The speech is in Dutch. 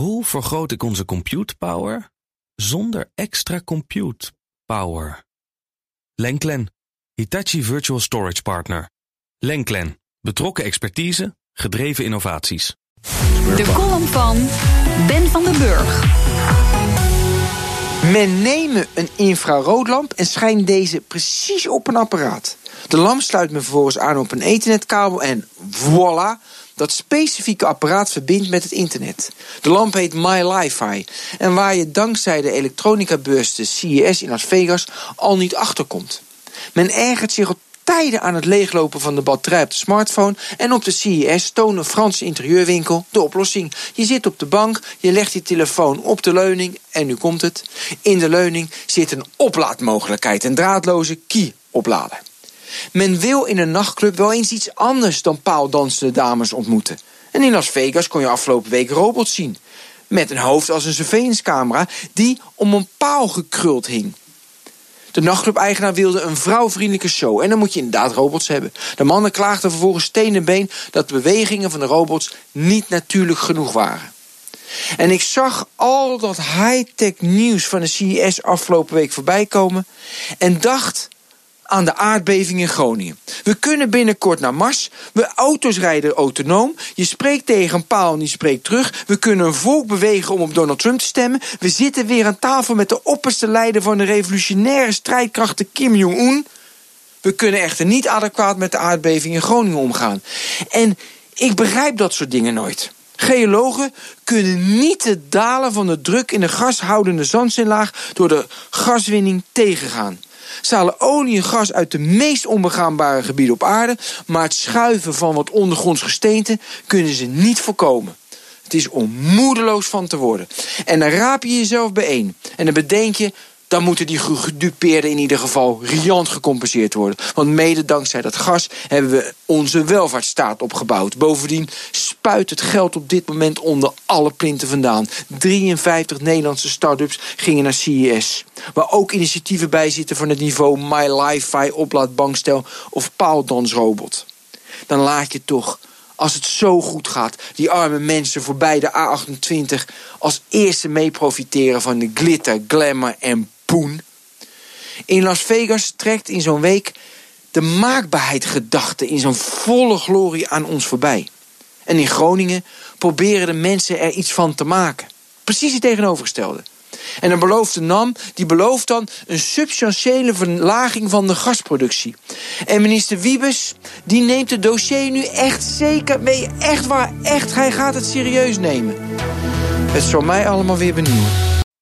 Hoe vergroot ik onze compute power zonder extra compute power? Lenklen, Hitachi Virtual Storage Partner. Lenklen, betrokken expertise, gedreven innovaties. De column van Ben van den Burg. Men neemt een infraroodlamp en schijnt deze precies op een apparaat. De lamp sluit men vervolgens aan op een ethernetkabel en voilà, dat specifieke apparaat verbindt met het internet. De lamp heet MyLiFi en waar je dankzij de elektronica-beurs de CES in Las Vegas al niet achterkomt. Men ergert zich al tijden aan het leeglopen van de batterij op de smartphone en op de CES toont een Franse interieurwinkel de oplossing. Je zit op de bank, je legt je telefoon op de leuning en nu komt het. In de leuning zit een oplaadmogelijkheid, een draadloze key-oplader. Men wil in een nachtclub wel eens iets anders dan paaldansende dames ontmoeten. En in Las Vegas kon je afgelopen week robots zien. Met een hoofd als een surveillance die om een paal gekruld hing. De nachtclub-eigenaar wilde een vrouwvriendelijke show. En dan moet je inderdaad robots hebben. De mannen klaagden vervolgens steen en been dat de bewegingen van de robots niet natuurlijk genoeg waren. En ik zag al dat high-tech nieuws van de CES afgelopen week voorbij komen. En dacht aan de aardbeving in Groningen. We kunnen binnenkort naar Mars. We auto's rijden autonoom. Je spreekt tegen een paal en die spreekt terug. We kunnen een volk bewegen om op Donald Trump te stemmen. We zitten weer aan tafel met de opperste leider van de revolutionaire strijdkrachten Kim Jong-un. We kunnen echter niet adequaat met de aardbeving in Groningen omgaan. En ik begrijp dat soort dingen nooit. Geologen kunnen niet het dalen van de druk in de gashoudende zandzinlaag door de gaswinning tegengaan. Ze olie en gas uit de meest onbegaanbare gebieden op aarde, maar het schuiven van wat ondergronds gesteente kunnen ze niet voorkomen. Het is om moedeloos van te worden. En dan raap je jezelf bijeen. En dan bedenk je, dan moeten die gedupeerden in ieder geval riant gecompenseerd worden. Want mede dankzij dat gas hebben we onze welvaartsstaat opgebouwd. Bovendien spuit het geld op dit moment onder alle plinten vandaan. 53 Nederlandse start-ups gingen naar CES. Waar ook initiatieven bij zitten van het niveau MyLiFi, oplaadbankstel of paaldansrobot. Dan laat je toch als het zo goed gaat, die arme mensen voorbij de A28 als eerste mee profiteren van de glitter, glamour en In Las Vegas trekt in zo'n week de maakbaarheid gedachte in zo'n volle glorie aan ons voorbij. En in Groningen proberen de mensen er iets van te maken. Precies het tegenovergestelde. En een beloofde NAM die belooft dan een substantiële verlaging van de gasproductie. En minister Wiebes die neemt het dossier nu echt zeker mee. Echt waar, echt, hij gaat het serieus nemen. Het zal mij allemaal weer benieuwen.